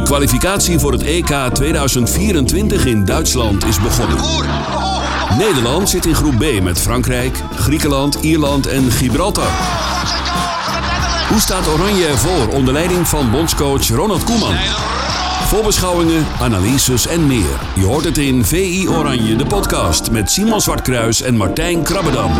De kwalificatie voor het EK 2024 in Duitsland is begonnen. Nederland zit in groep B met Frankrijk, Griekenland, Ierland en Gibraltar. Hoe staat Oranje ervoor onder leiding van bondscoach Ronald Koeman? Voorbeschouwingen, analyses en meer. Je hoort het in VI Oranje, de podcast met Simon Zwartkruis en Martijn Krabbedam.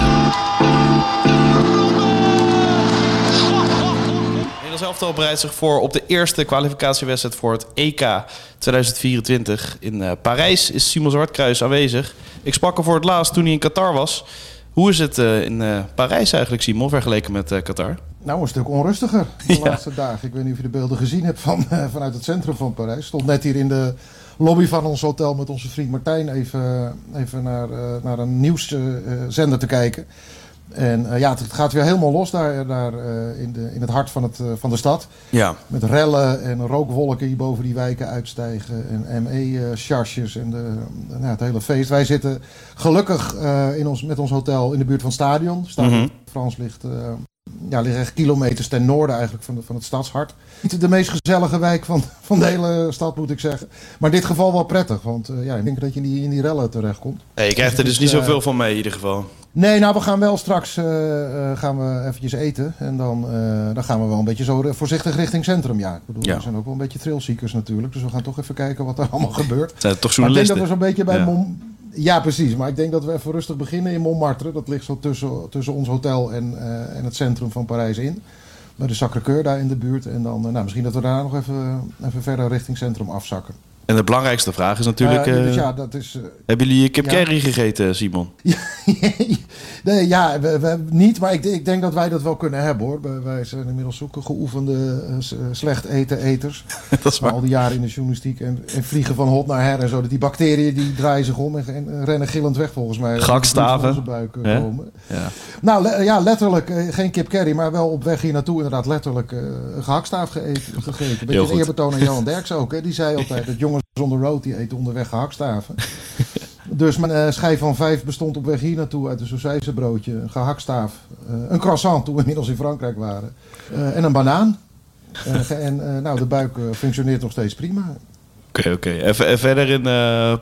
Nederlands elftal bereidt zich voor op de eerste kwalificatiewedstrijd voor het EK 2024 in eh, Parijs. Is Simon Zwartkruis aanwezig. Ik sprak hem voor het laatst toen hij in Qatar was. Hoe is het eh, in eh, Parijs eigenlijk, Simon, vergeleken met Qatar? Nou, een stuk onrustiger de Ja. laatste dagen. Ik weet niet of je de beelden gezien hebt van, vanuit het centrum van Parijs. Stond net hier in de lobby van ons hotel met onze vriend Martijn even, even naar, naar een nieuwszender te kijken. En eh, ja, het gaat weer helemaal los daar, daar eh, in, de, in het hart van, het, eh, van de stad. Ja. Met rellen en rookwolken die boven die wijken uitstijgen. En ME-charges en de, nou, het hele feest. Wij zitten gelukkig in ons, met ons hotel in de buurt van het stadion. Stadion Mhm. Frans ligt, ja, ligt echt kilometers ten noorden eigenlijk van, de, van het stadshart. Niet de meest gezellige wijk van, van de hele stad moet ik zeggen. Maar in dit geval wel prettig. Want ja, ik denk dat je in die, in die rellen terechtkomt. Hey, je krijgt er dus niet zoveel van mee in ieder geval. Nee, nou we gaan wel straks eh, gaan we eventjes eten. En dan, eh, dan gaan we wel een beetje zo voorzichtig richting centrum. Ja, ik bedoel, Ja. we zijn ook wel een beetje thrillseekers natuurlijk. Dus we gaan toch even kijken wat er allemaal gebeurt. Zijn toch Maar ik denk dat we zo'n beetje bij Ja. Mom... Ja, precies. Maar ik denk dat we even rustig beginnen in Montmartre. Dat ligt zo tussen, tussen ons hotel en, en het centrum van Parijs in. Bij de Sacré-Cœur daar in de buurt. En dan, nou, misschien dat we daarna nog even, even verder richting centrum afzakken. En de belangrijkste vraag is natuurlijk... Dus ja, dat is... Hebben jullie kip ja. gegeten, Simon? nee, ja, we, we- niet, maar ik, ik denk dat wij dat wel kunnen hebben hoor. Wij- zijn inmiddels ook geoefende eh, s- slecht eten eters. dat is waar. al die jaren in de journalistiek en, en vliegen van hot naar her en zo. Dat die bacteriën die draaien zich om en, en rennen gillend weg volgens mij. Gakstaven. Onze buik eh, komen. Ja. Nou le- ja, letterlijk eh, geen kip curry, maar wel op weg hier naartoe inderdaad letterlijk eh, een gehaktstaaf geëten, gegeten. Heel Beetje een eerbetoon aan Johan Derks ook. Hè. Die zei altijd dat jongens on the road die eten onderweg gehaktstaven. Dus mijn eh, schijf van vijf bestond op weg hier naartoe uit een sausijzenbroodje, een gehaktstaaf, eh, een croissant toen we inmiddels in Frankrijk waren eh, en een banaan. En nou, de buik functioneert nog steeds prima. Oké, oké. En verder in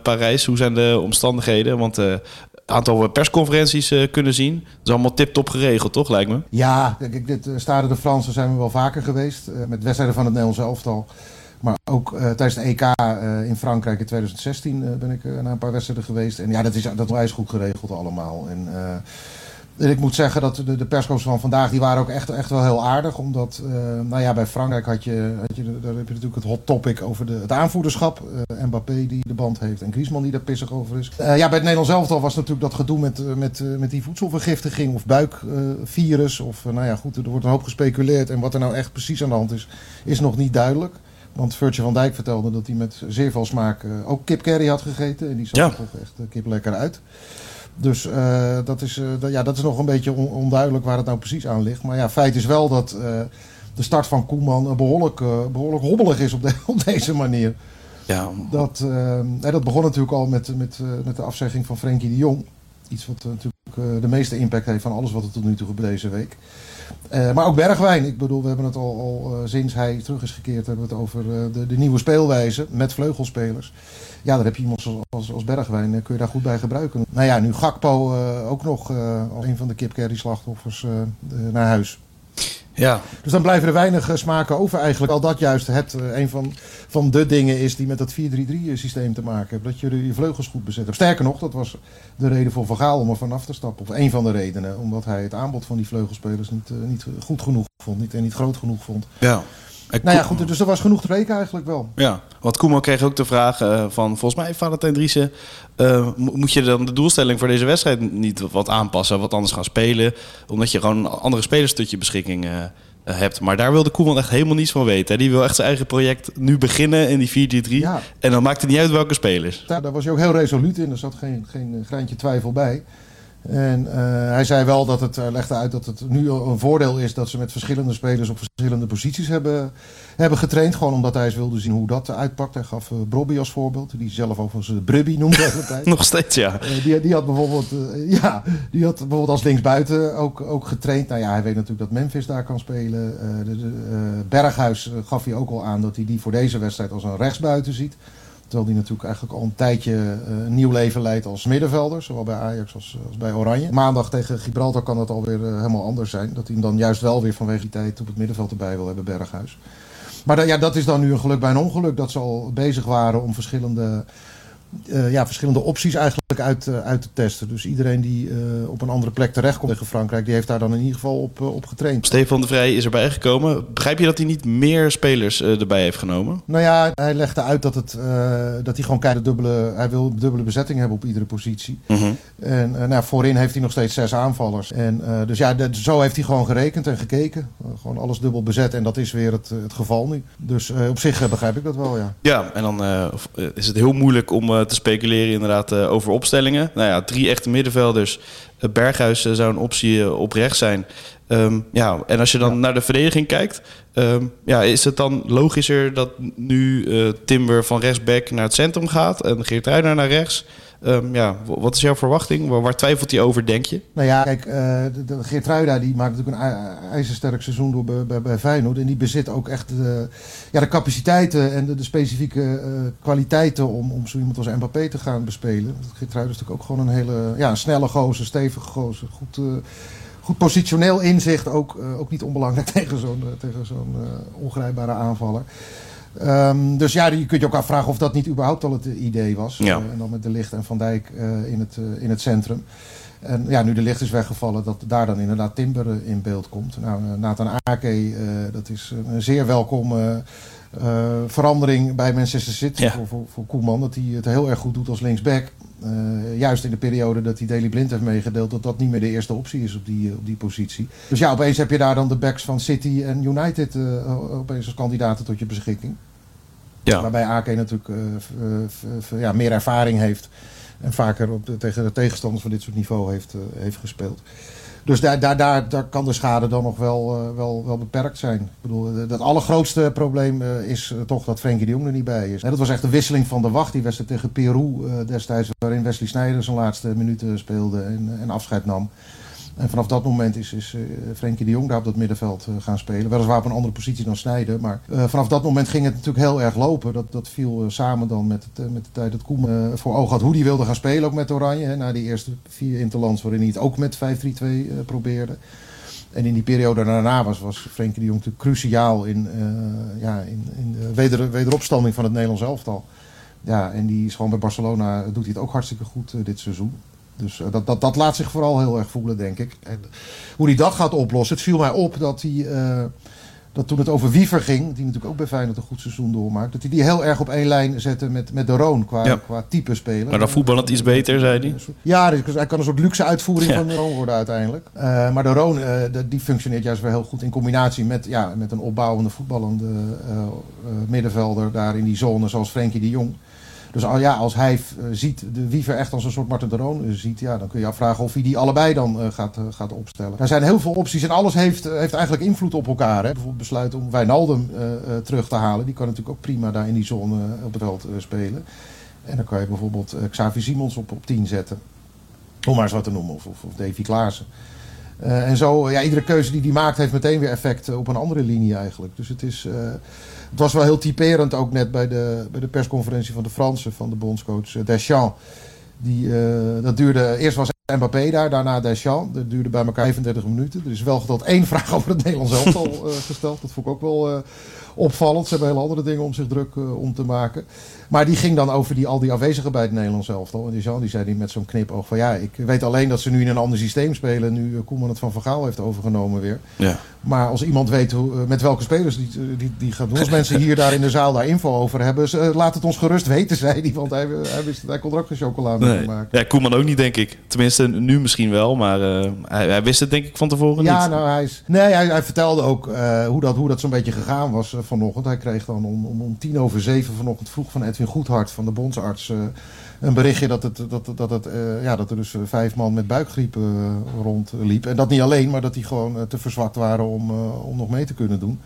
Parijs, hoe zijn de omstandigheden? Want een aantal persconferenties kunnen zien. Dat is allemaal tip-top geregeld, toch, lijkt me? Ja, kijk, ik- dit Stade de France zijn we wel vaker geweest. met wedstrijden van het Nederlands elftal. Maar ook eh, tijdens de EK eh, in Frankrijk in 2016 eh, ben ik naar een paar wedstrijden geweest. En ja, dat is, dat is goed geregeld allemaal. En, en ik moet zeggen dat de, de van vandaag die waren ook echt, echt wel heel aardig. Omdat, nou ja, bij Frankrijk had je, had je, daar heb je natuurlijk het hot topic over de, het aanvoerderschap. Eh, Mbappé die de band heeft en Griezmann die daar pissig over is. Ja, bij het Nederlands elftal was natuurlijk dat gedoe met, met, met die voedselvergiftiging of buikvirus. of nou ja, goed, er wordt een hoop gespeculeerd. En wat er nou echt precies aan de hand is, is nog niet duidelijk. Want Virtue van Dijk vertelde dat hij met zeer veel smaak eh, ook kip curry had gegeten. En die zag Ja. er toch echt eh, kip lekker uit. Dus eh, dat, is, ja, dat is nog een beetje on- onduidelijk waar het nou precies aan ligt. Maar ja, feit is wel dat de start van Koeman eh, behoorlijk, eh, behoorlijk hobbelig is op, de- op deze manier. Ja, Dat, dat begon natuurlijk al met, met, met de afzegging van Frenkie de Jong. Iets wat natuurlijk de meeste impact heeft van alles wat er tot nu toe gebeurt deze week. Eh, maar ook Bergwijn. Ik bedoel, we hebben het al, al eh, sinds hij terug is gekeerd, hebben we het over eh, de, de nieuwe speelwijze met vleugelspelers. Ja, daar heb je iemand als, als Bergwijn, kun je daar goed bij gebruiken. Nou ja, nu Gakpo ook nog als een van de kip curry slachtoffers naar huis. Ja. Dus dan blijven er weinig eh, smaken over eigenlijk. Al dat juist het, eh, een van, van de dingen is die met dat 4-3-3 systeem te maken hebben. Dat je je vleugels goed bezet hebt. Sterker nog, dat was de reden voor Van Gaal om er vanaf te stappen. Of een van de redenen. Omdat hij het aanbod van die vleugelspelers niet, eh, niet goed genoeg vond. Niet, en niet groot genoeg vond. ja. En Nou ja, goed. Dus er was genoeg te spreken eigenlijk wel. Ja, want Koeman kreeg ook de vraag eh, van, volgens mij, Valentijn Driessen... eh, mo- moet je dan de doelstelling voor deze wedstrijd niet wat aanpassen, wat anders gaan spelen? Omdat je gewoon een andere spelers tot je beschikking eh, hebt. Maar daar wilde Koeman echt helemaal niets van weten. hè. Die wil echt zijn eigen project nu beginnen in die 4-3-3. Ja. En dan maakt het niet uit welke spelers. Daar, daar was hij ook heel resoluut in. Er zat geen, geen greintje twijfel bij. En uh, hij zei wel dat het, hij legde uit dat het nu een voordeel is dat ze met verschillende spelers op verschillende posities hebben, hebben getraind. Gewoon omdat hij eens wilde zien hoe dat uitpakt. Hij gaf uh, Brobby als voorbeeld, die zelf overigens Brubby noemde. tijd. Nog steeds, ja. Die, die had bijvoorbeeld, ja, die had bijvoorbeeld als linksbuiten ook, ook getraind. Nou ja, hij weet natuurlijk dat Memphis daar kan spelen. De, de, Berghuis gaf hij ook al aan dat hij die voor deze wedstrijd als een rechtsbuiten ziet. Terwijl hij natuurlijk eigenlijk al een tijdje uh, een nieuw leven leidt als middenvelder. Zowel bij Ajax als, als bij Oranje. Maandag tegen Gibraltar kan dat alweer uh, helemaal anders zijn. Dat hij hem dan juist wel weer vanwege die tijd op het middenveld erbij wil hebben, Berghuis. Maar ja, dat is dan nu een geluk bij een ongeluk. Dat ze al bezig waren om verschillende uh, ja, verschillende opties eigenlijk uit, uh, uit te testen. Dus iedereen die uh, op een andere plek terechtkomt tegen Frankrijk, die heeft daar dan in ieder geval op, op getraind. Stefan de Vrij is erbij gekomen. Begrijp je dat hij niet meer spelers erbij heeft genomen? Nou ja, hij legde uit dat, het, dat hij gewoon kijkt dubbele, hij wil dubbele bezetting hebben op iedere positie. Mm -hmm. En nou, voorin heeft hij nog steeds zes aanvallers. En, dus ja, dat, zo heeft hij gewoon gerekend en gekeken. gewoon alles dubbel bezet en dat is weer het, het geval nu. Dus op zich begrijp ik dat wel, ja. Ja, en dan is het heel moeilijk om te speculeren inderdaad uh, over opstellingen. Nou ja, drie echte middenvelders. Uh, Berghuis uh, zou een optie op rechts zijn. Um, ja, en als je dan ja. naar de verdediging kijkt, um, ja, is het dan logischer dat nu Timber van rechtsback naar het centrum gaat en Geert Ruijner naar rechts? Um, ja, wat is jouw verwachting? Waar, twijfelt hij over, denk je? Nou ja, kijk, uh, de Geertruida die maakt natuurlijk een ijzersterk seizoen door bij, bij, Feyenoord. En die bezit ook echt de, ja, de capaciteiten en de, specifieke uh, kwaliteiten om, om zo iemand als Mbappé te gaan bespelen. Geertruida is natuurlijk ook gewoon een hele ja, een snelle gozer, stevige gozer. Goed, uh, goed positioneel inzicht, ook, ook niet onbelangrijk tegen zo'n tegen zo'n ongrijpbare aanvaller. Um, dus ja, je kunt je ook afvragen of dat niet überhaupt al het idee was. Ja. Uh, en dan met de Licht en Van Dijk uh, in, het, uh, in het centrum. En ja, nu de Licht is weggevallen, dat daar dan inderdaad Timber in beeld komt. Nou, Nathan Ake, dat is een zeer welkome verandering bij Manchester City Ja. voor, voor, voor Koeman. Dat hij het heel erg goed doet als linksback. juist in de periode dat hij Daley Blind heeft meegedeeld dat dat niet meer de eerste optie is op die, op die positie. Dus ja, opeens heb je daar dan de backs van City en United opeens als kandidaten tot je beschikking. Ja. Waarbij AK natuurlijk uh, ja, meer ervaring heeft. En vaker op de, tegen de tegenstanders van dit soort niveau heeft, uh, heeft gespeeld. Dus daar, daar, daar, daar kan de schade dan nog wel, uh, wel, wel beperkt zijn. Ik bedoel, het allergrootste probleem is toch dat Frenkie de Jong er niet bij is. En dat was echt de wisseling van de wacht. Die wedstrijd tegen Peru destijds, waarin Wesley Sneijder zijn laatste minuten speelde en, en afscheid nam. En vanaf dat moment is, is uh, Frenkie de Jong daar op dat middenveld uh, gaan spelen. Weliswaar op een andere positie dan Snijden. Maar uh, vanaf dat moment ging het natuurlijk heel erg lopen. Dat, dat viel samen dan met, het, met de tijd dat Koeman voor ogen had hoe hij wilde gaan spelen. Ook met Oranje. Hè, na die eerste vier interlands waarin hij het ook met 5-3-2 probeerde. En in die periode daarna was, was Frenkie de Jong natuurlijk cruciaal in, ja, in, in de weder, wederopstanding van het Nederlands elftal. Ja, en die is gewoon bij Barcelona, doet hij het ook hartstikke goed dit seizoen. Dus uh, dat, dat, dat laat zich vooral heel erg voelen, denk ik. En hoe hij dat gaat oplossen. Het viel mij op dat hij. Uh, dat toen het over Wiever ging, die natuurlijk ook bij Feyenoord een goed seizoen doormaakt, dat hij die heel erg op één lijn zette met, met de Roon qua, ja. qua type speler. Maar dan voetbal het iets beter, zei hij. Ja, dus hij kan een soort luxe uitvoering ja. van de Roon worden uiteindelijk. Uh, maar de Roon, uh, die functioneert juist weer heel goed in combinatie met, ja, met een opbouwende voetballende uh, middenvelder daar in die zone, zoals Frenkie de Jong. Dus al, ja, als hij uh, ziet de Wiever echt als een soort Martin de uh, ziet, ja, dan kun je afvragen of hij die allebei dan uh, gaat, gaat opstellen. Er zijn heel veel opties en alles heeft, heeft eigenlijk invloed op elkaar. Hè. Bijvoorbeeld besluit om Wijnaldum terug te halen. Die kan natuurlijk ook prima daar in die zone op het veld spelen. En dan kan je bijvoorbeeld Xavi Simons op, op 10 zetten. Om maar eens wat te noemen. Of, of, of Davy Klaassen. Uh, en zo, ja, iedere keuze die hij maakt heeft meteen weer effect op een andere linie eigenlijk. Dus het is, uh, het was wel heel typerend ook net bij de, bij de persconferentie van de Fransen, van de bondscoach uh, Deschamps. Die, dat duurde, eerst was Mbappé daar, daarna Deschamps. Dat duurde bij elkaar 35 minuten. Er is wel geteld één vraag over het Nederlands elftal gesteld. Dat vond ik ook wel opvallend. Ze hebben hele andere dingen om zich druk om te maken. Maar die ging dan over die, al die afwezigen bij het Nederlands elftal. En die Jean die zei die met zo'n knipoog van ja, ik weet alleen dat ze nu in een ander systeem spelen. Nu Koeman het van Van Gaal heeft overgenomen weer. Ja. Maar als iemand weet hoe, met welke spelers die, die, die gaat doen. Als mensen hier daar in de zaal daar info over hebben. Ze, laat het ons gerust weten, zei hij. Want hij, hij, wist, hij kon er ook geen chocolade nee. maken. Ja, Koeman ook niet, denk ik. Tenminste, nu misschien wel, maar hij, hij, wist het denk ik van tevoren ja, niet. Ja, nou, hij, is, nee, hij, hij vertelde ook hoe dat, hoe dat zo'n beetje gegaan was vanochtend. Hij kreeg dan om, om, om tien over zeven vanochtend vroeg van Edwin Goedhart, van de bondsarts een berichtje dat, het, dat, dat, het, uh, ja, dat er dus vijf man met buikgriep rondliep. En dat niet alleen, maar dat die gewoon te verzwakt waren om, om nog mee te kunnen doen.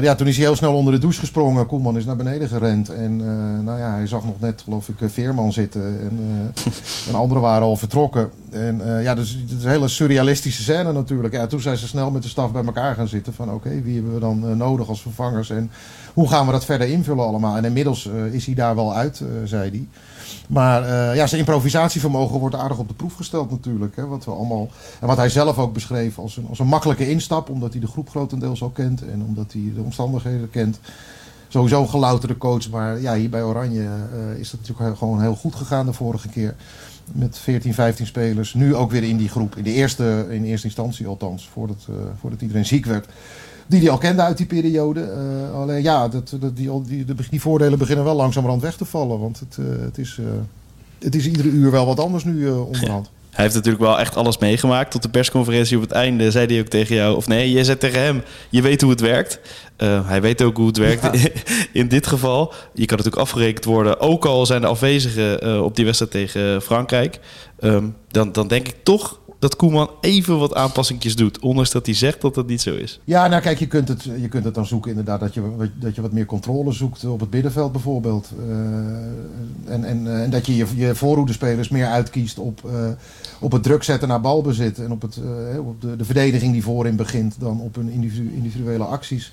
Ja, toen is hij heel snel onder de douche gesprongen. Koelman is naar beneden gerend. En nou ja, hij zag nog net, geloof ik, Veerman zitten. En, en anderen waren al vertrokken. En ja, dus het is een hele surrealistische scène natuurlijk. Ja, toen zijn ze snel met de staf bij elkaar gaan zitten. Van oké, wie hebben we dan nodig als vervangers? En hoe gaan we dat verder invullen allemaal? En inmiddels is hij daar wel uit, zei hij. Maar uh, ja, zijn improvisatievermogen wordt aardig op de proef gesteld natuurlijk. Hè, wat we allemaal, en wat hij zelf ook beschreef als een, als een makkelijke instap. Omdat hij de groep grotendeels al kent. En omdat hij de omstandigheden kent. Sowieso een gelouterde coach. Maar ja, hier bij Oranje uh, is dat natuurlijk gewoon heel goed gegaan de vorige keer. Met 14, 15 spelers. Nu ook weer in die groep. In de eerste, in eerste instantie althans. Voordat, uh, voordat iedereen ziek werd die hij al kende uit die periode. Uh, alleen ja, dat, dat, die, die, die, voordelen beginnen wel langzamerhand weg te vallen. Want het, uh, het, is, uh, het is iedere uur wel wat anders nu onderhand. Hij heeft natuurlijk wel echt alles meegemaakt. Tot de persconferentie op het einde zei hij ook tegen jou... of nee, jij zei tegen hem, je weet hoe het werkt. hij weet ook hoe het werkt ja. in dit geval. Je kan natuurlijk afgerekend worden... ook al zijn de afwezigen op die wedstrijd tegen Frankrijk. Um, dan, dan denk ik toch dat Koeman even wat aanpassingjes doet. Ondanks dat hij zegt dat dat niet zo is. Ja, nou kijk, je kunt het, je kunt het dan zoeken inderdaad. Dat je, dat je wat meer controle zoekt op het middenveld bijvoorbeeld. Uh, en, en, en dat je je, je voorhoedespelers meer uitkiest op, uh, op het druk zetten naar balbezit. En op, het, op de, de verdediging die voorin begint. Dan op hun individu individuele acties.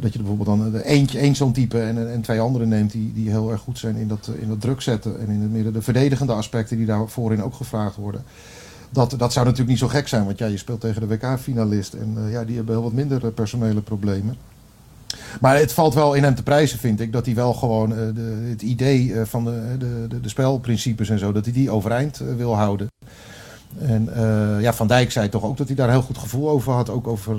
Dat je bijvoorbeeld dan eentje, één zo'n type en, en twee anderen neemt die, die heel erg goed zijn in dat, in dat druk zetten. En in het midden de verdedigende aspecten die daar voorin ook gevraagd worden. Dat, dat zou natuurlijk niet zo gek zijn, want ja, je speelt tegen de WK-finalist. En uh, ja, die hebben heel wat minder uh, personele problemen. Maar het valt wel in hem te prijzen, vind ik, dat hij wel gewoon uh, de, het idee van de, de, de, spelprincipes en zo, dat hij die overeind wil houden. En ja, Van Dijk zei toch ook dat hij daar heel goed gevoel over had. Ook over,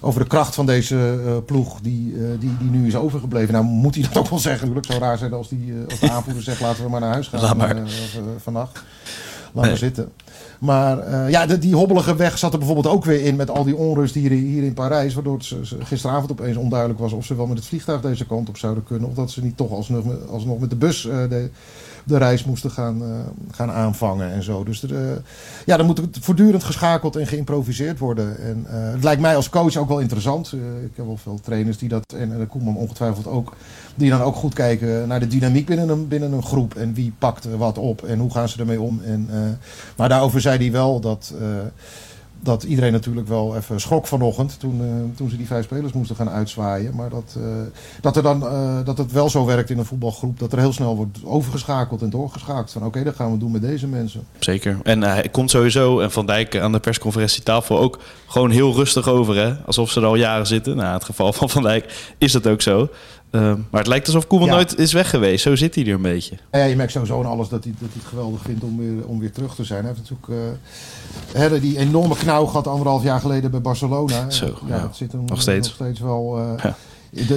over de kracht van deze ploeg die, die, die nu is overgebleven. Nou moet hij dat ook wel zeggen. Natuurlijk zou raar zijn als, die, als de aanvoerder zegt laten we maar naar huis gaan Laat maar. vannacht. Laat nee. maar zitten. Maar uh, ja, die hobbelige weg zat er bijvoorbeeld ook weer in met al die onrust hier, hier in Parijs. Waardoor het gisteravond opeens onduidelijk was of ze wel met het vliegtuig deze kant op zouden kunnen. Of dat ze niet toch alsnog, alsnog met de bus uh, de reis moesten gaan, uh, gaan aanvangen en zo. Dus er, ja, dan moet voortdurend geschakeld en geïmproviseerd worden. En het lijkt mij als coach ook wel interessant. ik heb wel veel trainers die dat, en, en Koeman ongetwijfeld ook, die dan ook goed kijken naar de dynamiek binnen een, binnen een groep. En wie pakt wat op en hoe gaan ze ermee om. En, maar daarover zei hij wel dat, dat iedereen natuurlijk wel even schrok vanochtend toen, uh, toen ze die vijf spelers moesten gaan uitzwaaien. Maar dat, uh, dat, er dan, dat het wel zo werkt in een voetbalgroep dat er heel snel wordt overgeschakeld en doorgeschakeld. Van oké, dat gaan we doen met deze mensen. Zeker. En hij komt sowieso, en Van Dijk aan de persconferentietafel ook gewoon heel rustig over. Hè? Alsof ze er al jaren zitten. Nou, in het geval van Van Dijk is dat ook zo. Uh, maar het lijkt alsof Koeman ja. nooit is weg geweest. Zo zit hij er een beetje. Ja, je merkt sowieso aan alles dat hij, dat hij het geweldig vindt om weer, om weer terug te zijn. Hij heeft natuurlijk uh, die enorme knauw gehad anderhalf jaar geleden bij Barcelona. Zo, ja, ja. dat zit hem nog steeds, nog steeds wel... Uh, ja.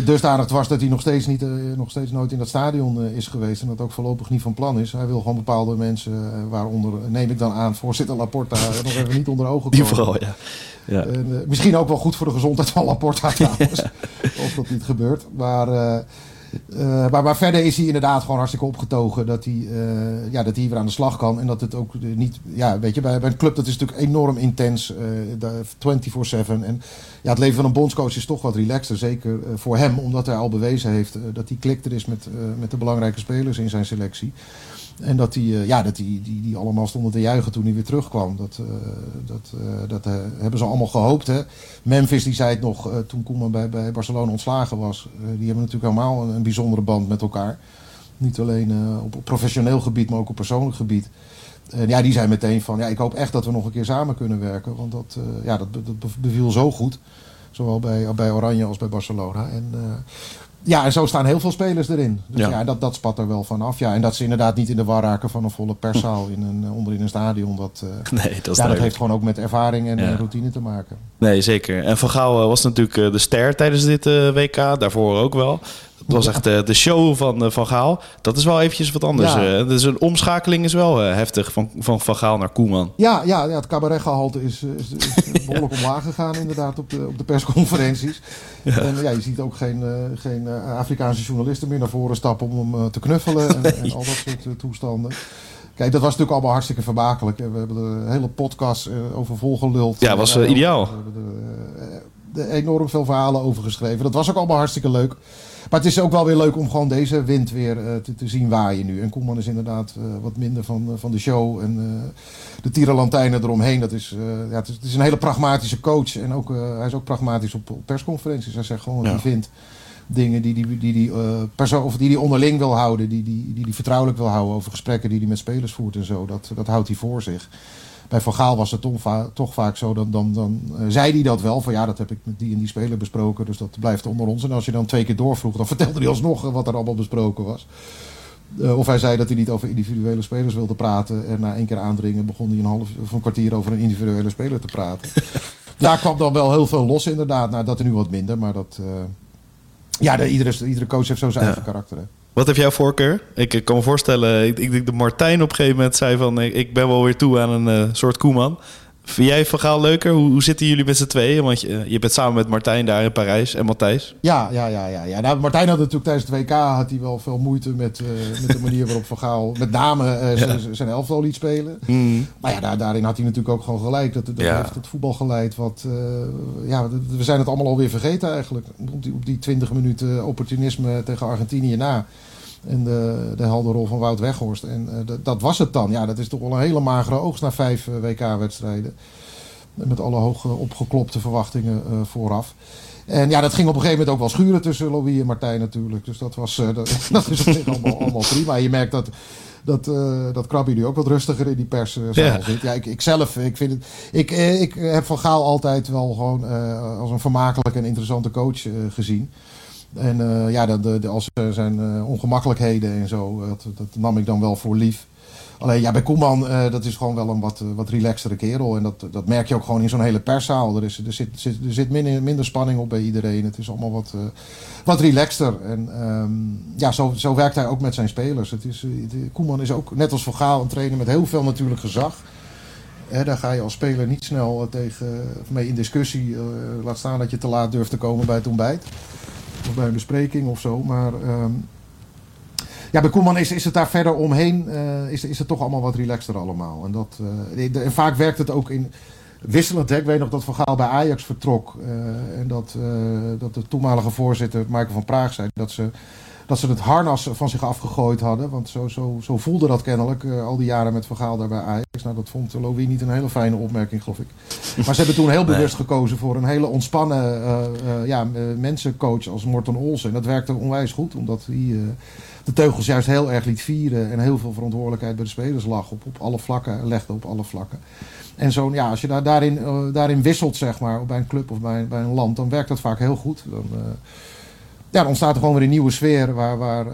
Dusdanig was dat hij nog steeds, niet, uh, nog steeds nooit in dat stadion uh, is geweest. En dat ook voorlopig niet van plan is. Hij wil gewoon bepaalde mensen, waaronder neem ik dan aan, voorzitter Laporta, nog even niet onder ogen komen. Die vooral, ja. ja. En, misschien ook wel goed voor de gezondheid van Laporta trouwens. Of dat niet gebeurt. Maar Uh, maar, maar, verder is hij inderdaad gewoon hartstikke opgetogen dat hij, uh, ja, dat hij weer aan de slag kan. En dat het ook niet, ja, weet je, bij, bij een club dat is natuurlijk enorm intens, uh, 24-7. En ja, het leven van een bondscoach is toch wat relaxter, zeker voor hem, omdat hij al bewezen heeft dat hij klikter is met, met de belangrijke spelers in zijn selectie. En dat die, uh, ja, dat die, die, die allemaal stonden te juichen toen hij weer terugkwam. Dat, uh, dat, uh, dat hebben ze allemaal gehoopt. Hè? Memphis die zei het nog toen Koeman bij, bij Barcelona ontslagen was. die hebben natuurlijk helemaal een, een, bijzondere band met elkaar. Niet alleen op, op professioneel gebied, maar ook op persoonlijk gebied. En ja, die zei meteen van, ja, ik hoop echt dat we nog een keer samen kunnen werken. Want dat, ja, dat, dat beviel zo goed. Zowel bij, bij Oranje als bij Barcelona. En ja, en zo staan heel veel spelers erin. Dus ja, ja dat, dat spat er wel vanaf. Ja, en dat ze inderdaad niet in de war raken van een volle perszaal in een, onderin een stadion. Dat, uh, nee, dat, ja, dat heeft gewoon ook met ervaring en ja. routine te maken. Nee, zeker. En Van Gaal was natuurlijk de ster tijdens dit uh, WK. Daarvoor ook wel. Dat was echt de show van Van Gaal. Dat is wel eventjes wat anders. Ja. dus een omschakeling is wel heftig van, van Van Gaal naar Koeman. Ja, ja, ja het cabaretgehalte is, is, is behoorlijk omlaag gegaan inderdaad op de, op de persconferenties. Ja. En ja, je ziet ook geen, geen Afrikaanse journalisten meer naar voren stappen om hem te knuffelen en, en, al dat soort toestanden. Kijk, dat was natuurlijk allemaal hartstikke vermakelijk. We hebben de hele podcast over volgeluld. Ja, was uh, ideaal. We hebben er enorm veel verhalen over geschreven. Dat was ook allemaal hartstikke leuk. Maar het is ook wel weer leuk om gewoon deze wind weer uh, te, te, zien waaien nu. En Koeman is inderdaad wat minder van, van de show. En de tierenlantijnen eromheen. Dat is, ja, het is, het, is, een hele pragmatische coach. En ook, hij is ook pragmatisch op, op persconferenties. Hij zegt gewoon wat hij vindt dingen die die, die, die, uh, persoon, of die, die onderling wil houden, die, die, die die vertrouwelijk wil houden over gesprekken die hij met spelers voert en zo. Dat, dat houdt hij voor zich. Bij Van Gaal was het toch, va toch vaak zo, dan, dan, dan uh, zei hij dat wel, van ja, dat heb ik met die en die speler besproken, dus dat blijft onder ons. En als je dan twee keer doorvroeg, dan vertelde hij alsnog wat er allemaal besproken was. Uh, of hij zei dat hij niet over individuele spelers wilde praten. En na één keer aandringen begon hij een half of een kwartier over een individuele speler te praten. Daar kwam dan wel heel veel los inderdaad. Nou, dat er nu wat minder, maar dat, uh, ja, de, iedere, iedere coach heeft zo zijn eigen karakter. Hè. Wat heb jouw voorkeur? Ik, ik, kan me voorstellen, ik denk dat Martijn op een gegeven moment zei van... ik ben wel weer toe aan een uh, soort Koeman. Vind jij Van leuker? Hoe, hoe zitten jullie met z'n tweeën? Want je, je, bent samen met Martijn daar in Parijs en Matthijs. Ja, ja, ja. ja, ja. Nou, Martijn had natuurlijk tijdens het WK had hij wel veel moeite met, uh, met de manier waarop Van Gaal met name uh, ja. zijn elftal liet spelen. Mm. Maar ja, daar, daarin had hij natuurlijk ook gewoon gelijk. Dat, dat ja. heeft het voetbal geleid. Wat, uh, ja, we zijn het allemaal alweer vergeten eigenlijk. Op die, op die 20 minuten opportunisme tegen Argentinië na. En de, de rol van Wout Weghorst. En uh, dat was het dan. Ja, dat is toch wel een hele magere oogst na vijf uh, WK-wedstrijden. Met alle hoge opgeklopte verwachtingen uh, vooraf. En ja, dat ging op een gegeven moment ook wel schuren tussen Louis en Martijn natuurlijk. Dus dat, was, dat, dat is allemaal, allemaal prima. Je merkt dat dat, uh, dat Krabby nu ook wat rustiger in die pers uh, ja. zit. Ja, ik, ik zelf, ik vind het. Ik, ik heb Van Gaal altijd wel gewoon als een vermakelijke en interessante coach gezien. En uh, ja, de, als er zijn uh, ongemakkelijkheden en zo, dat, dat, nam ik dan wel voor lief. Alleen ja, bij Koeman, dat is gewoon wel een wat, wat relaxtere kerel. En dat, dat merk je ook gewoon in zo'n hele perszaal. Er, is, er zit, zit, er zit minder, minder spanning op bij iedereen. Het is allemaal wat, wat relaxter. En um, ja, zo, zo werkt hij ook met zijn spelers. Het is, Koeman is ook, net als Van Gaal, een trainer met heel veel natuurlijk gezag. Daar ga je als speler niet snel tegen, mee in discussie. laat staan dat je te laat durft te komen bij het ontbijt of bij een bespreking of zo. Maar um, ja, bij Koeman is, is het daar verder omheen, uh, is, is het toch allemaal wat relaxter allemaal. En, dat, uh, en vaak werkt het ook in wisselend. Ik weet nog dat Van Gaal bij Ajax vertrok. Uh, en dat, dat de toenmalige voorzitter, Michael van Praag, zei dat ze dat ze het harnas van zich afgegooid hadden. Want zo, zo, zo voelde dat kennelijk uh, al die jaren met Vergaal daar bij Ajax. Nou, dat vond Louis niet een hele fijne opmerking, geloof ik. Maar ze hebben toen heel bewust gekozen voor een hele ontspannen uh, ja, mensencoach als Morton Olsen. En dat werkte onwijs goed, omdat hij de teugels juist heel erg liet vieren. En heel veel verantwoordelijkheid bij de spelers lag op, op alle vlakken, legde op alle vlakken. En zo, ja, als je daar, daarin, daarin wisselt, zeg maar, bij een club of bij, bij een land, dan werkt dat vaak heel goed. Dan, ja, dan ontstaat er gewoon weer een nieuwe sfeer waar, waar, uh,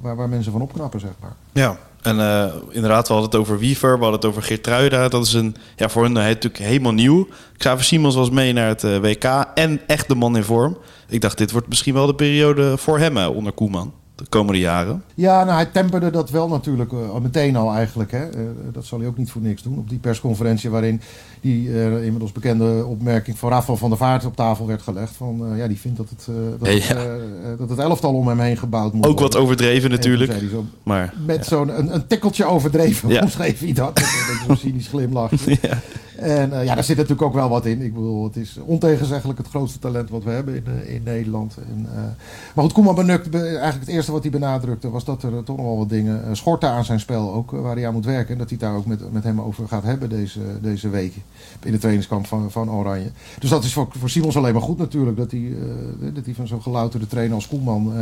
waar, waar mensen van opknappen, zeg maar. Ja, en uh, inderdaad, we hadden het over Wiever, we hadden het over Geertruida. Dat is een, ja, voor hen natuurlijk helemaal nieuw. Xavier Simons was mee naar het uh, WK en echt de man in vorm. Ik dacht, dit wordt misschien wel de periode voor hem onder Koeman de komende jaren? Ja, nou, hij temperde dat wel natuurlijk uh, meteen al eigenlijk. Hè. Uh, dat zal hij ook niet voor niks doen. Op die persconferentie waarin die uh, inmiddels bekende opmerking van Rafael van der Vaart op tafel werd gelegd. Van, ja, die vindt dat het, dat, ja. het, dat het elftal om hem heen gebouwd moet Ook wat overdreven natuurlijk. Zo, maar, met zo'n een, een tikkeltje overdreven ja. omschreef hij dat. dat zo'n cynisch glimlachje. ja. En uh, ja, daar zit natuurlijk ook wel wat in. Ik bedoel, het is ontegenzeggelijk het grootste talent wat we hebben in, uh, in Nederland. En, uh, maar goed, Koeman benukt, eigenlijk het eerste wat hij benadrukte was dat er toch nog wel wat dingen schorten aan zijn spel ook, waar hij aan moet werken. En dat hij daar ook met, met hem over gaat hebben deze, deze week in de trainingskamp van, van Oranje. Dus dat is voor, voor Simons alleen maar goed natuurlijk, dat hij, dat hij van zo'n gelouterde trainer als Koeman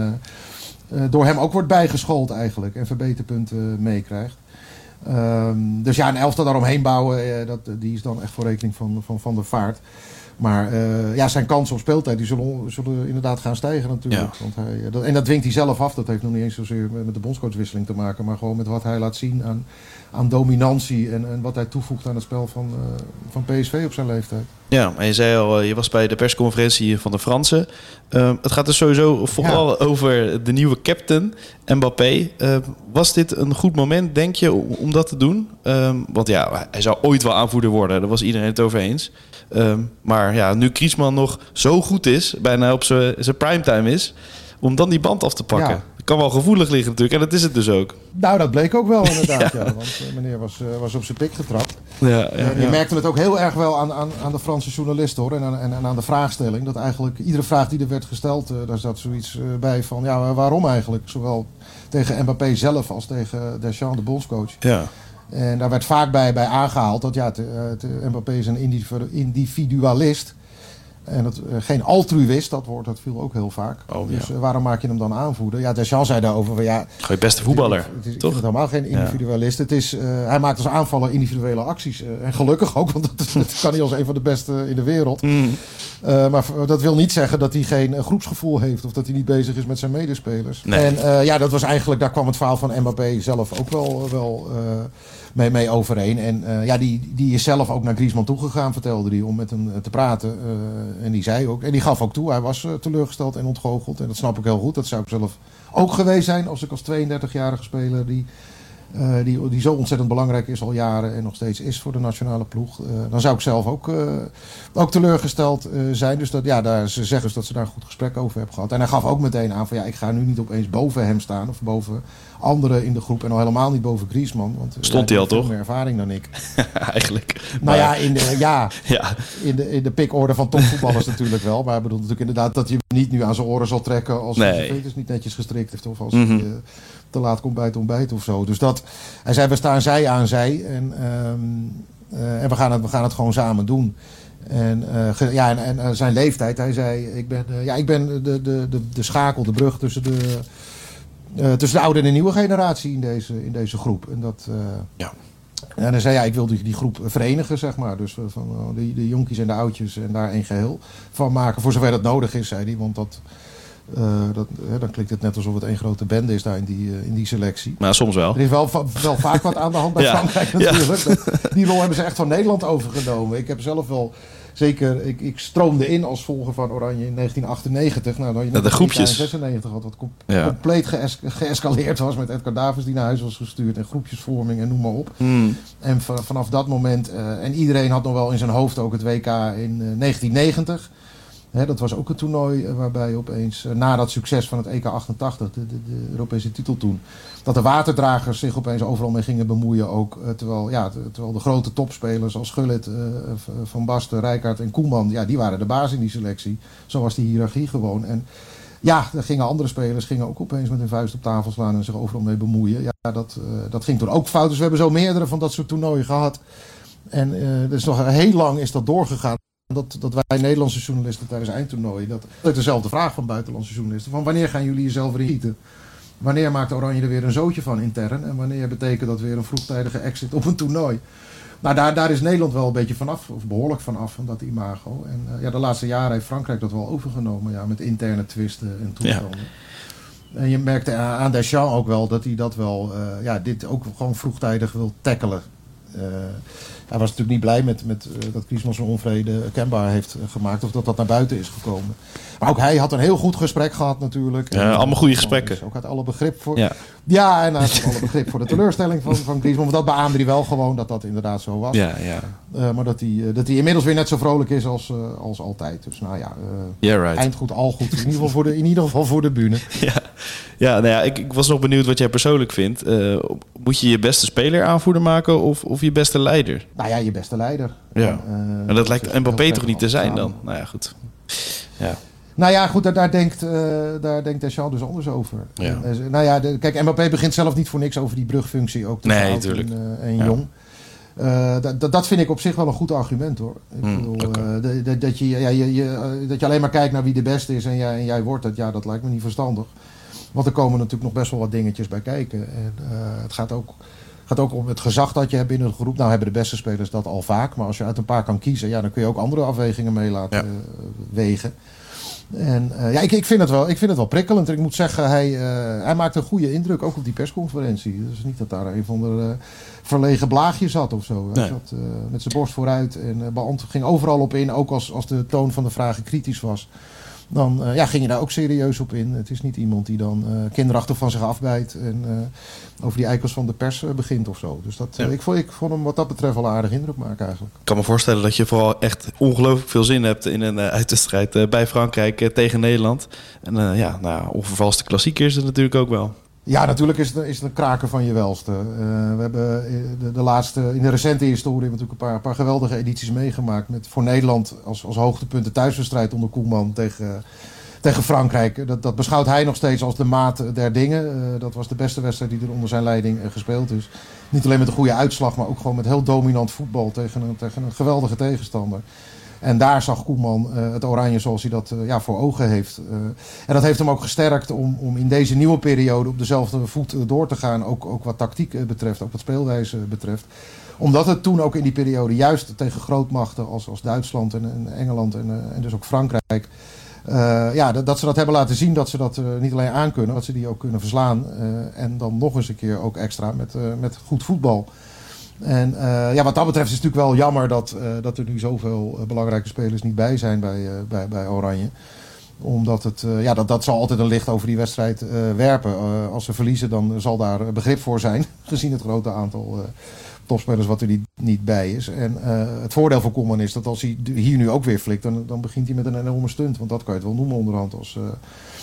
door hem ook wordt bijgeschoold eigenlijk en verbeterpunten meekrijgt. Um, dus ja, een elftal daaromheen bouwen, uh, dat, die is dan echt voor rekening van Van, van de Vaart. Maar uh, ja, zijn kansen op speeltijd die zullen, zullen inderdaad gaan stijgen natuurlijk. Want hij, dat, en dat dwingt hij zelf af. Dat heeft nog niet eens zozeer met de bondscoachwisseling te maken. Maar gewoon met wat hij laat zien aan, aan dominantie. En, en wat hij toevoegt aan het spel van, uh, van PSV op zijn leeftijd. Ja, en je zei al, je was bij de persconferentie van de Fransen. Uh, het gaat dus sowieso vooral ja. over de nieuwe captain, Mbappé. Uh, was dit een goed moment, denk je, om, om dat te doen? Um, want ja, hij zou ooit wel aanvoerder worden. Daar was iedereen het over eens. Um, maar ja, nu Kriesman nog zo goed is, bijna op zijn primetime is, om dan die band af te pakken. Ja. Kan wel gevoelig liggen natuurlijk, en dat is het dus ook. Nou, dat bleek ook wel inderdaad, ja. Want uh, meneer was, uh, was op zijn pik getrapt. Ja, ja, je merkte het ook heel erg wel aan, aan, aan de Franse journalisten hoor. En aan, en, en aan de vraagstelling. Dat eigenlijk iedere vraag die er werd gesteld, uh, daar zat zoiets bij van ja, waarom eigenlijk? Zowel tegen Mbappé zelf als tegen Deschamps, de bondscoach. Ja. En daar werd vaak bij, bij aangehaald dat ja, het, het, Mbappé is een individualist. En het, uh, geen altruïst, dat woord dat viel ook heel vaak. Oh, dus ja. uh, waarom maak je hem dan aanvoerder? Ja, Deschamps zei daarover van ja... Gewoon je beste voetballer, het is, toch? Helemaal geen individualist. Ja. Het is, uh, hij maakt als aanvaller individuele acties. en gelukkig ook, want dat, dat, kan hij als een van de beste in de wereld. Mm. maar dat wil niet zeggen dat hij geen groepsgevoel heeft... of dat hij niet bezig is met zijn medespelers. Nee. En ja, dat was eigenlijk... daar kwam het verhaal van Mbappé zelf ook wel... wel mee, mee overeen. En uh, ja, die, die is zelf ook naar Griezmann toegegaan, vertelde hij, om met hem te praten. Uh, en die zei ook, en die gaf ook toe, hij was teleurgesteld en ontgoocheld. En dat snap ik heel goed. Dat zou ik zelf ook geweest zijn als ik als 32-jarige speler die, uh, die, die zo ontzettend belangrijk is al jaren en nog steeds is voor de nationale ploeg. Uh, dan zou ik zelf ook, uh, ook teleurgesteld zijn. Dus dat, ja, daar, ze zeggen dus dat ze daar een goed gesprek over hebben gehad. En hij gaf ook meteen aan van ja, ik ga nu niet opeens boven hem staan of boven anderen in de groep. En al helemaal niet boven Griezmann. Want Stond hij al toch? meer ervaring dan ik. Eigenlijk. Nou ja, in de, ja, ja. in de, in de pikorde van topvoetballers natuurlijk wel. Maar ik bedoel natuurlijk inderdaad dat je hem niet nu aan zijn oren zal trekken als nee. hij zijn veters niet netjes gestrikt heeft. Of als mm -hmm. hij te laat komt bij het ontbijt of zo. Dus dat, hij zei we staan zij aan zij. En, um, uh, en we, gaan het, we gaan het gewoon samen doen. En, uh, ja, en, en uh, zijn leeftijd, hij zei, ik ben, uh, ja, ik ben de, de, de, de schakel, de brug tussen de, uh, tussen de oude en de nieuwe generatie in deze, in deze groep. En dat. Ja. En dan zei ja, ik wil die, die groep verenigen, zeg maar. Dus van uh, de, de jonkies en de oudjes en daar een geheel van maken. Voor zover dat nodig is, zei hij. Want dat, uh, dat, hè, dan klinkt het net alsof het één grote bende is daar in die, uh, in die selectie. Maar soms wel. Er is wel, wel vaak wat aan de hand bij Ja. Frankrijk natuurlijk. Die rol hebben ze echt van Nederland overgenomen. Ik heb zelf wel... Zeker, ik, ik stroomde in als volger van Oranje in 1998. Nou, dan je Ja, de groepjes. 96 had wat com- compleet geës- geëscaleerd was met Edgar Davids die naar huis was gestuurd en groepjesvorming en noem maar op. Hmm. En va- vanaf dat moment, eh, en iedereen had nog wel in zijn hoofd ook het WK in eh, 1990. Dat was ook een toernooi eh, waarbij opeens, eh, na dat succes van het EK 88, de, de, de Europese titel toen, dat de waterdragers zich opeens overal mee gingen bemoeien. Ook, eh, terwijl, ja, terwijl de grote topspelers als Gullit, Van Basten, Rijkaard en Koeman, ja, die waren de baas in die selectie. Zo was die hiërarchie gewoon. En ja, er gingen andere spelers gingen ook opeens met hun vuist op tafel slaan en zich overal mee bemoeien. Ja, dat, dat ging toen ook fout. Dus we hebben zo meerdere van dat soort toernooien gehad. En eh dus nog heel lang is dat doorgegaan. Dat, dat wij Nederlandse journalisten tijdens eindtoernooien, dat dat is dezelfde vraag van buitenlandse journalisten. Van wanneer gaan jullie jezelf weer gieten? Wanneer maakt Oranje er weer een zootje van intern? En wanneer betekent dat weer een vroegtijdige exit op een toernooi? Nou, daar, daar is Nederland wel een beetje vanaf, of behoorlijk vanaf, van dat imago. En uh, ja, de laatste jaren heeft Frankrijk dat wel overgenomen, ja, met interne twisten en toestanden. Ja. En je merkte aan Deschamps ook wel dat hij dat wel, uh, ja, dit ook gewoon vroegtijdig wil tackelen. Uh, hij was natuurlijk niet blij met, met uh, dat Griezmann zijn onvrede kenbaar heeft uh, gemaakt. Of dat dat naar buiten is gekomen. Maar ook hij had een heel goed gesprek gehad natuurlijk. Ja, en, allemaal goede gesprekken. Dus ook had alle begrip voor... Ja, ja en hij had alle begrip voor de teleurstelling van, van Griezmann. Want dat beaamde hij wel gewoon dat dat inderdaad zo was. Ja, ja. Uh, maar dat hij, dat hij inmiddels weer net zo vrolijk is als, als altijd. Dus nou ja, yeah, right. eindgoed, al goed. In ieder geval voor de, in ieder geval voor de bühne. Ja, ja nou ja, ik, ik was nog benieuwd wat jij persoonlijk vindt. moet je je beste speler aanvoerder maken of, of je beste leider? Nou ja, je beste leider. Ja. En, uh, en dat lijkt Mbappé toch niet te zijn dan? Nou ja, goed. Ja. Nou ja, goed, daar, daar denkt, uh, daar denkt Deschamps dus anders over. Ja. Nou ja, de, kijk, Mbappé begint zelf niet voor niks over die brugfunctie ook tussen nee, oud tuurlijk. en, en ja. jong. Dat, dat vind ik op zich wel een goed argument hoor. Ik mm, bedoel, okay. dat, je, ja, je, je, dat je alleen maar kijkt naar wie de beste is en jij, en jij wordt het, ja, dat lijkt me niet verstandig. Want er komen natuurlijk nog best wel wat dingetjes bij kijken. En het gaat ook gaat ook om het gezag dat je hebt binnen de groep. Nou hebben de beste spelers dat al vaak. Maar als je uit een paar kan kiezen, ja, dan kun je ook andere afwegingen mee laten Ja. eh, wegen. En eh, ja, ik, ik, vind het wel, ik vind het wel prikkelend. En ik moet zeggen, hij, eh, hij maakt een goede indruk, ook op die persconferentie. Dus niet dat daar een van de eh, verlegen blaagje zat of zo. Hij Nee. zat met zijn borst vooruit en ging overal op in. Ook als, als de toon van de vragen kritisch was. Dan eh, ja, ging je daar ook serieus op in. Het is niet iemand die dan eh, kinderachtig van zich afbijt en eh, over die eikels van de pers begint of zo. Dus dat, Ja. ik, vond, ik vond hem wat dat betreft wel een aardig indruk maken eigenlijk. Ik kan me voorstellen dat je vooral echt ongelooflijk veel zin hebt in een uitwedstrijd bij Frankrijk tegen Nederland. En ja, nou, onvervalste klassieker is het natuurlijk ook wel. Ja, natuurlijk is het, is een kraker van je welste. Eh, we hebben eh, de, de laatste, in de recente historie natuurlijk een paar, paar geweldige edities meegemaakt. Met voor Nederland als, als hoogtepunt de thuiswedstrijd onder Koeman tegen, tegen Frankrijk. Dat, dat beschouwt hij nog steeds als de maat der dingen. Eh, dat was de beste wedstrijd die er onder zijn leiding gespeeld is. Niet alleen met een goede uitslag, maar ook gewoon met heel dominant voetbal tegen een, tegen een geweldige tegenstander. En daar zag Koeman eh, het oranje zoals hij dat eh, ja, voor ogen heeft. Eh, en dat heeft hem ook gesterkt om, om in deze nieuwe periode op dezelfde voet door te gaan. Ook, ook wat tactiek betreft, ook wat speelwijze betreft. Omdat het toen ook in die periode juist tegen grootmachten als, als Duitsland en, en Engeland en, en dus ook Frankrijk. ja, dat, ze dat hebben laten zien dat ze dat niet alleen aankunnen, dat ze die ook kunnen verslaan. en dan nog eens een keer ook extra met, met goed voetbal. En eh, ja, wat dat betreft is het natuurlijk wel jammer dat, eh, dat er nu zoveel eh, belangrijke spelers niet bij zijn bij, bij, bij Oranje. Omdat het, ja, dat, dat zal altijd een licht over die wedstrijd werpen. Als ze verliezen, dan zal daar begrip voor zijn. Gezien het grote aantal topspelers wat er niet, niet bij is. En het voordeel voor Koeman is dat als hij hier nu ook weer flikt, dan, dan begint hij met een enorme stunt. Want dat kan je het wel noemen onderhand als,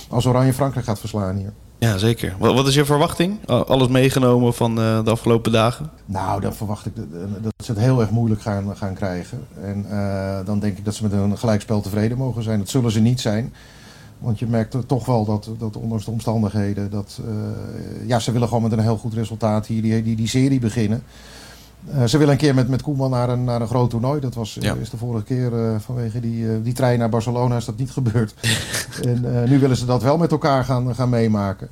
als Oranje Frankrijk gaat verslaan hier. Ja, zeker. Wat, wat is je verwachting? Al- Alles meegenomen van eh, de afgelopen dagen? Nou, dan verwacht ik dat, dat ze het heel erg moeilijk gaan, gaan krijgen. En eh, dan denk ik dat ze met een gelijkspel tevreden mogen zijn. Dat zullen ze niet zijn. Want je merkt er toch wel dat, dat ondanks de omstandigheden... Dat, eh, ja, ze willen gewoon met een heel goed resultaat hier die, die, die serie beginnen. Eh, ze willen een keer met, met Koeman naar een, naar een groot toernooi. Dat was, Ja. eh, is de vorige keer eh, vanwege die, die trein naar Barcelona is dat niet gebeurd. en nu willen ze dat wel met elkaar gaan, gaan meemaken.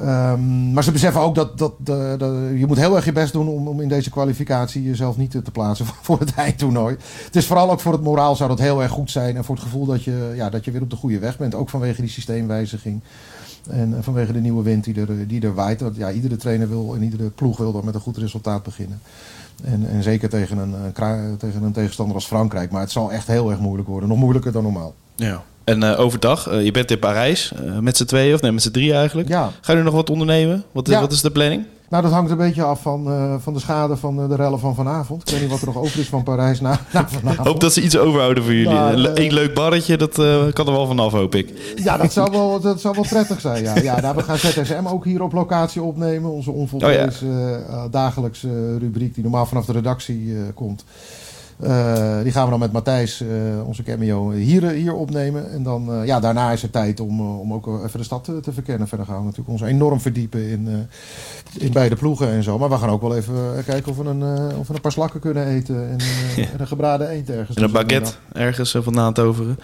Ehm, maar ze beseffen ook dat, dat, de- de- je moet heel erg je best doen om, om in deze kwalificatie jezelf niet te, te plaatsen voor, voor het eindtoernooi. Het is vooral ook voor het moraal zou dat heel erg goed zijn. En voor het gevoel dat je, ja, dat je weer op de goede weg bent. Ook vanwege die systeemwijziging. En eh, vanwege de nieuwe wind die er, eh, die er waait. Dat, ja, iedere trainer wil en iedere ploeg wil dan met een goed resultaat beginnen. En, en zeker tegen een, eh, tegen een tegenstander als Frankrijk. Maar het zal echt heel erg moeilijk worden. Nog moeilijker dan normaal. Ja. En eh, overdag, eh, je bent in Parijs eh, met z'n tweeën, of nee, met z'n drieën eigenlijk. Ja. Ga je nu nog wat ondernemen? Wat, is- Ja. wat is de planning? Nou, dat hangt een beetje af van, van de schade van de rellen van vanavond. Ik weet niet wat er nog over is van Parijs na, na vanavond. Hoop dat ze iets overhouden voor jullie. Nou, Eén leuk barretje, dat kan er wel vanaf, hoop ik. Ja, dat zou wel, dat zou wel prettig zijn. Ja. Ja, nou, we gaan ZSM ook hier op locatie opnemen. Onze onvoltooid eh, dagelijkse rubriek die normaal vanaf de redactie komt. Eh, die gaan we dan met Matthijs, eh, onze cameo, hier, hier opnemen. En dan, eh, ja, daarna is het tijd om, eh, om ook even de stad te, te verkennen. Verder gaan we natuurlijk ons enorm verdiepen in, eh, in beide ploegen en zo. Maar we gaan ook wel even eh, kijken of we een, eh, of we een paar slakken kunnen eten. En, eh, en een gebraden eend ergens. En een baguette ergens eh, vandaan te overen.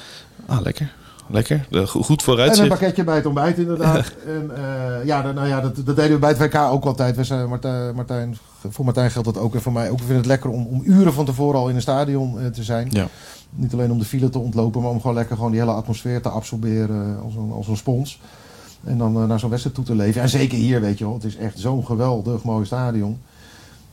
Ah, lekker. Lekker. Go- Goed En een pakketje bij het ontbijt inderdaad. en, eh, ja, nou ja, dat, dat deden we bij het WK ook altijd. We zijn, Martijn, Martijn, voor Martijn geldt dat ook en voor mij ook. We vinden het lekker om, om uren van tevoren al in een stadion eh, te zijn. Ja. Niet alleen om de file te ontlopen, maar om gewoon lekker gewoon die hele atmosfeer te absorberen als een, als een spons. En dan eh, naar zo'n wedstrijd toe te leven. En zeker hier, weet je wel. Het is echt zo'n geweldig mooi stadion.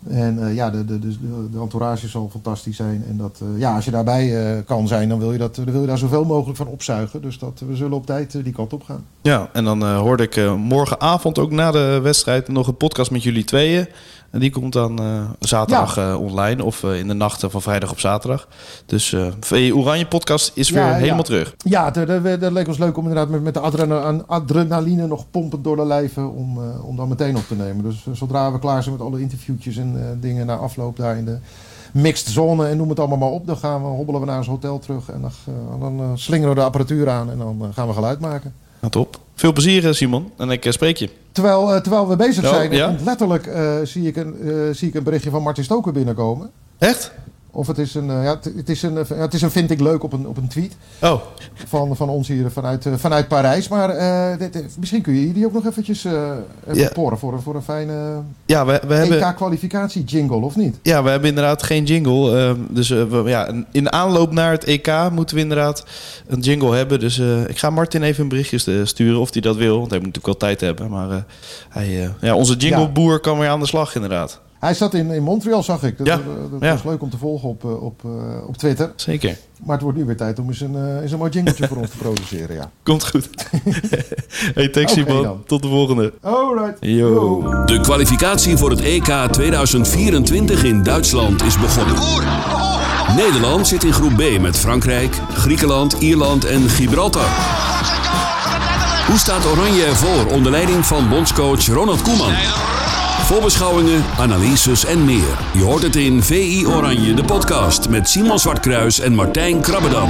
En eh, ja, de, de, de, de entourage zal fantastisch zijn. En dat, eh, ja, als je daarbij eh, kan zijn, dan wil, je dat, dan wil je daar zoveel mogelijk van opzuigen. Dus dat, we zullen op tijd die kant op gaan. Ja, en dan hoorde ik morgenavond ook na de wedstrijd nog een podcast met jullie tweeën. En die komt dan zaterdag online of in de nachten van vrijdag op zaterdag. Dus eh VE Oranje podcast is weer Ja, ja. helemaal terug. Ja, dat, leek ons leuk om inderdaad met, met de adrena- adrenaline nog pompend door de lijven om, om dan meteen op te nemen. Dus zodra we klaar zijn met alle interviewtjes en eh, dingen na afloop daar in de mixed zone en noem het allemaal maar op, dan gaan we, hobbelen we naar ons hotel terug en dan, eh, dan eh, slingeren we de apparatuur aan en dan gaan we geluid maken. Nou, top. Veel plezier Simon en ik spreek je. Terwijl, terwijl we bezig Oh, zijn, ja? letterlijk zie, ik een, zie ik een berichtje van Martin Stoker binnenkomen. Echt? Of het is een, eh, ja, het, het is een, eh, ja, het is een vind ik leuk op een, op een tweet Oh, van, van ons hier vanuit, eh, vanuit Parijs. Maar dit, misschien kun je die ook nog eventjes even Ja. porren voor, een- voor een fijne ja, we, we hebben... EK-kwalificatie jingle, of niet? Ja, we hebben inderdaad geen jingle. ehm, dus we, ja, in aanloop naar het EK moeten we inderdaad een jingle hebben. Dus ik ga Martin even een berichtje st- sturen of hij dat wil. Want hij moet natuurlijk wel tijd hebben. Maar hij, ja, onze jingleboer kan weer aan de slag inderdaad. Hij zat in, in Montreal, zag ik. Dat, Ja, dat ja. was leuk om te volgen op, eh, op, eh, op Twitter. Zeker. Maar het wordt nu weer tijd om eens een, eh, eens een mooi jingletje voor ons te produceren. Ja. Komt goed. hey, Simon. dan. Tot de volgende. Alright. Yo. De kwalificatie voor het EK 2024 in Duitsland is begonnen. Nederland zit in groep B met Frankrijk, Griekenland, Ierland en Gibraltar. Hoe staat Oranje ervoor onder leiding van bondscoach Ronald Koeman? Voorbeschouwingen, analyses en meer. Je hoort het in VI Oranje, de podcast met Simon Zwartkruis en Martijn Krabbedam.